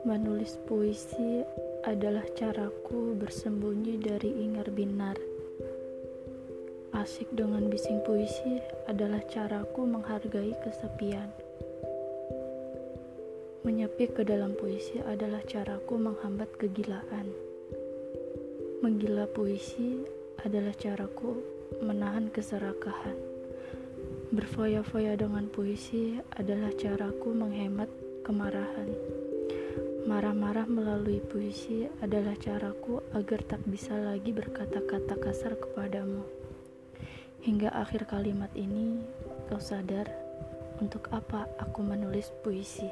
Menulis puisi adalah caraku bersembunyi dari ingar binar. Asik dengan bising puisi adalah caraku menghargai kesepian. Menyepi ke dalam puisi adalah caraku menghambat kegilaan. Menggila puisi adalah caraku menahan keserakahan. Berfoya-foya dengan puisi adalah caraku menghemat kemarahan. Marah-marah melalui puisi adalah caraku agar tak bisa lagi berkata-kata kasar kepadamu. Hingga akhir kalimat ini, kau sadar untuk apa aku menulis puisi.